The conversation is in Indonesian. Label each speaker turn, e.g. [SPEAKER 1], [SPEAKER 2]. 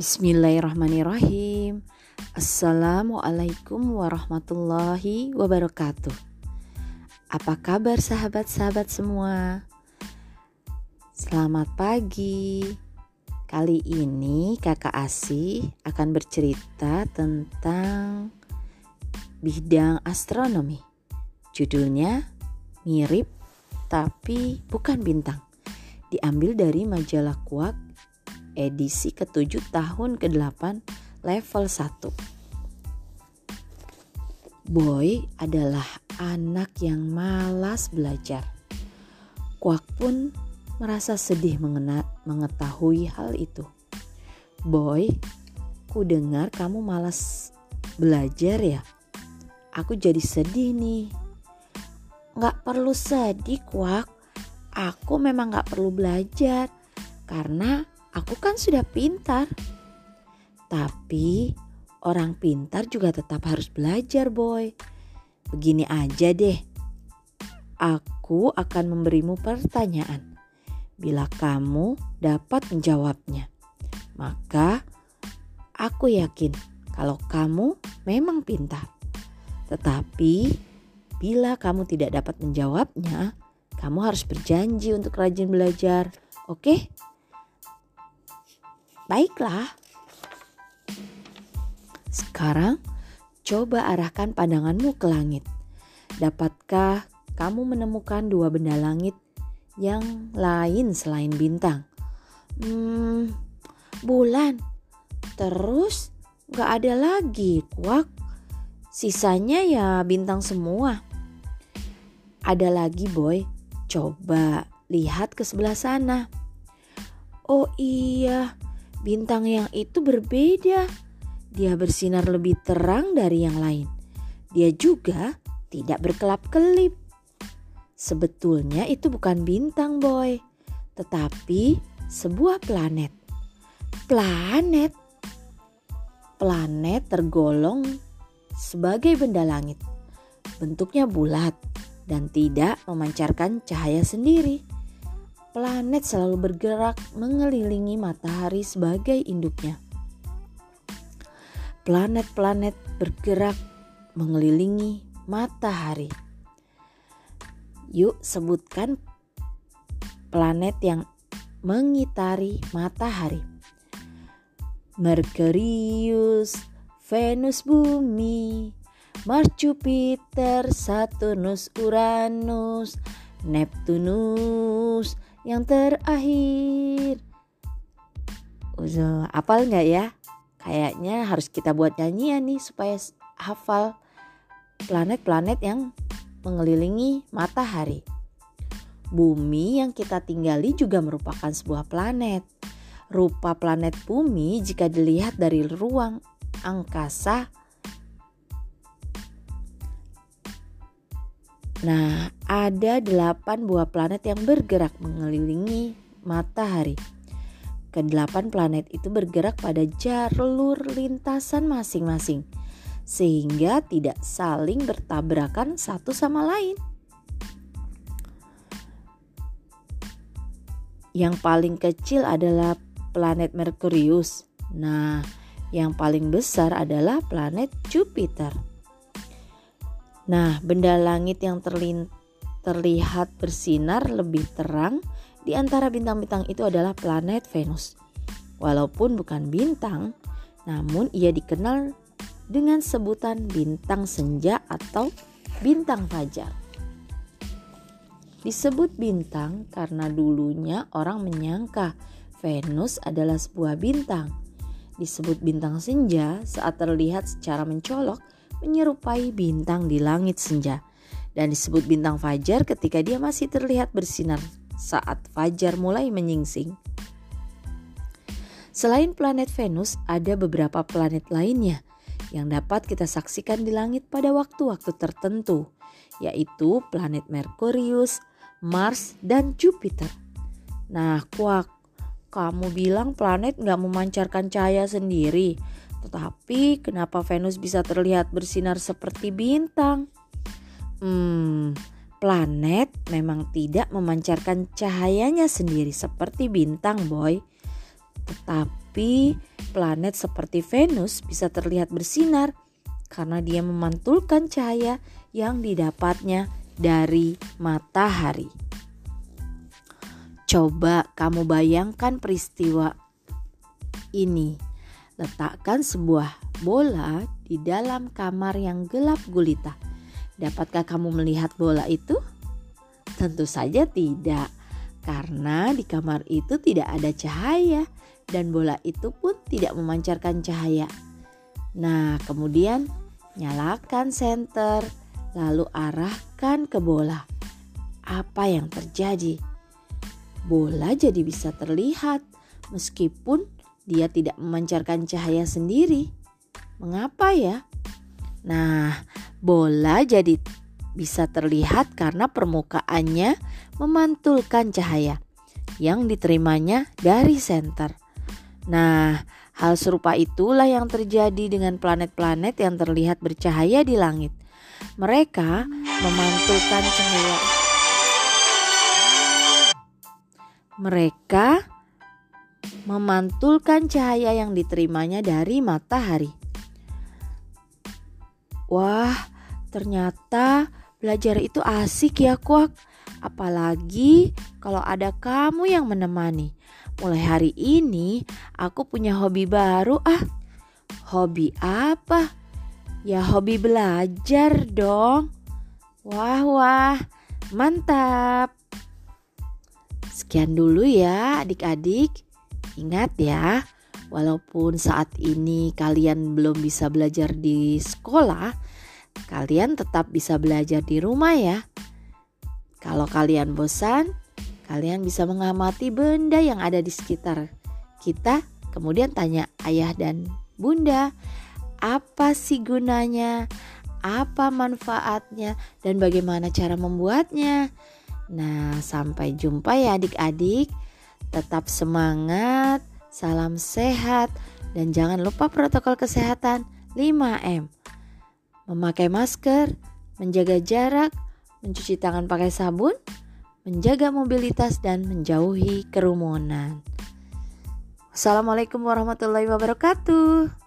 [SPEAKER 1] Bismillahirrahmanirrahim. Assalamualaikum warahmatullahi wabarakatuh. Apa kabar sahabat-sahabat semua? Selamat pagi. Kali ini Kakak Asih akan bercerita tentang bidang astronomi. Judulnya mirip tapi bukan bintang. Diambil dari majalah Kuak edisi ke-7 tahun ke-8 level 1. Boy adalah anak yang malas belajar. Kuak pun merasa sedih mengena, mengetahui hal itu. Boy, ku dengar kamu malas belajar ya? Aku jadi sedih nih. Gak perlu sedih, Kuak. Aku memang gak perlu belajar karena aku kan sudah pintar. Tapi orang pintar juga tetap harus belajar, boy. Begini aja deh. Aku akan memberimu pertanyaan. Bila kamu dapat menjawabnya, maka aku yakin kalau kamu memang pintar. Tetapi bila kamu tidak dapat menjawabnya, kamu harus berjanji untuk rajin belajar. Oke? Okay? Baiklah. Sekarang coba arahkan pandanganmu ke langit. Dapatkah kamu menemukan dua benda langit yang lain selain bintang? Hmm, bulan. Terus gak ada lagi kuak. Sisanya ya bintang semua. Ada lagi boy, coba lihat ke sebelah sana. Oh iya, Bintang yang itu berbeda. Dia bersinar lebih terang dari yang lain. Dia juga tidak berkelap-kelip. Sebetulnya itu bukan bintang, boy, tetapi sebuah planet. Planet, planet tergolong sebagai benda langit. Bentuknya bulat dan tidak memancarkan cahaya sendiri planet selalu bergerak mengelilingi matahari sebagai induknya. Planet-planet bergerak mengelilingi matahari. Yuk sebutkan planet yang mengitari matahari. Merkurius, Venus Bumi, Mars Jupiter, Saturnus Uranus, Neptunus, yang terakhir. Uzo, apal nggak ya? Kayaknya harus kita buat nyanyian nih supaya hafal planet-planet yang mengelilingi matahari. Bumi yang kita tinggali juga merupakan sebuah planet. Rupa planet bumi jika dilihat dari ruang angkasa Nah, ada delapan buah planet yang bergerak mengelilingi matahari. Kedelapan planet itu bergerak pada jalur lintasan masing-masing, sehingga tidak saling bertabrakan satu sama lain. Yang paling kecil adalah planet Merkurius. Nah, yang paling besar adalah planet Jupiter. Nah, benda langit yang terlihat bersinar lebih terang di antara bintang-bintang itu adalah planet Venus. Walaupun bukan bintang, namun ia dikenal dengan sebutan bintang senja atau bintang fajar. Disebut bintang karena dulunya orang menyangka Venus adalah sebuah bintang. Disebut bintang senja saat terlihat secara mencolok menyerupai bintang di langit senja dan disebut bintang fajar ketika dia masih terlihat bersinar saat fajar mulai menyingsing. Selain planet Venus, ada beberapa planet lainnya yang dapat kita saksikan di langit pada waktu-waktu tertentu, yaitu planet Merkurius, Mars, dan Jupiter. Nah, kuak, kamu bilang planet nggak memancarkan cahaya sendiri, tetapi kenapa Venus bisa terlihat bersinar seperti bintang? Hmm, planet memang tidak memancarkan cahayanya sendiri seperti bintang, boy. Tetapi planet seperti Venus bisa terlihat bersinar karena dia memantulkan cahaya yang didapatnya dari matahari. Coba kamu bayangkan peristiwa ini. Letakkan sebuah bola di dalam kamar yang gelap gulita. Dapatkah kamu melihat bola itu? Tentu saja tidak, karena di kamar itu tidak ada cahaya dan bola itu pun tidak memancarkan cahaya. Nah, kemudian nyalakan senter, lalu arahkan ke bola. Apa yang terjadi? Bola jadi bisa terlihat meskipun dia tidak memancarkan cahaya sendiri. Mengapa ya? Nah, bola jadi bisa terlihat karena permukaannya memantulkan cahaya yang diterimanya dari senter. Nah, hal serupa itulah yang terjadi dengan planet-planet yang terlihat bercahaya di langit. Mereka memantulkan cahaya. Mereka memantulkan cahaya yang diterimanya dari matahari. Wah, ternyata belajar itu asik ya kuak. Apalagi kalau ada kamu yang menemani. Mulai hari ini aku punya hobi baru ah. Hobi apa? Ya hobi belajar dong. Wah wah, mantap. Sekian dulu ya adik-adik. Ingat ya, Walaupun saat ini kalian belum bisa belajar di sekolah, kalian tetap bisa belajar di rumah ya. Kalau kalian bosan, kalian bisa mengamati benda yang ada di sekitar kita, kemudian tanya ayah dan bunda, apa sih gunanya? Apa manfaatnya dan bagaimana cara membuatnya? Nah, sampai jumpa ya adik-adik. Tetap semangat, salam sehat, dan jangan lupa protokol kesehatan 5M. Memakai masker, menjaga jarak, mencuci tangan pakai sabun, menjaga mobilitas, dan menjauhi kerumunan. Assalamualaikum warahmatullahi wabarakatuh.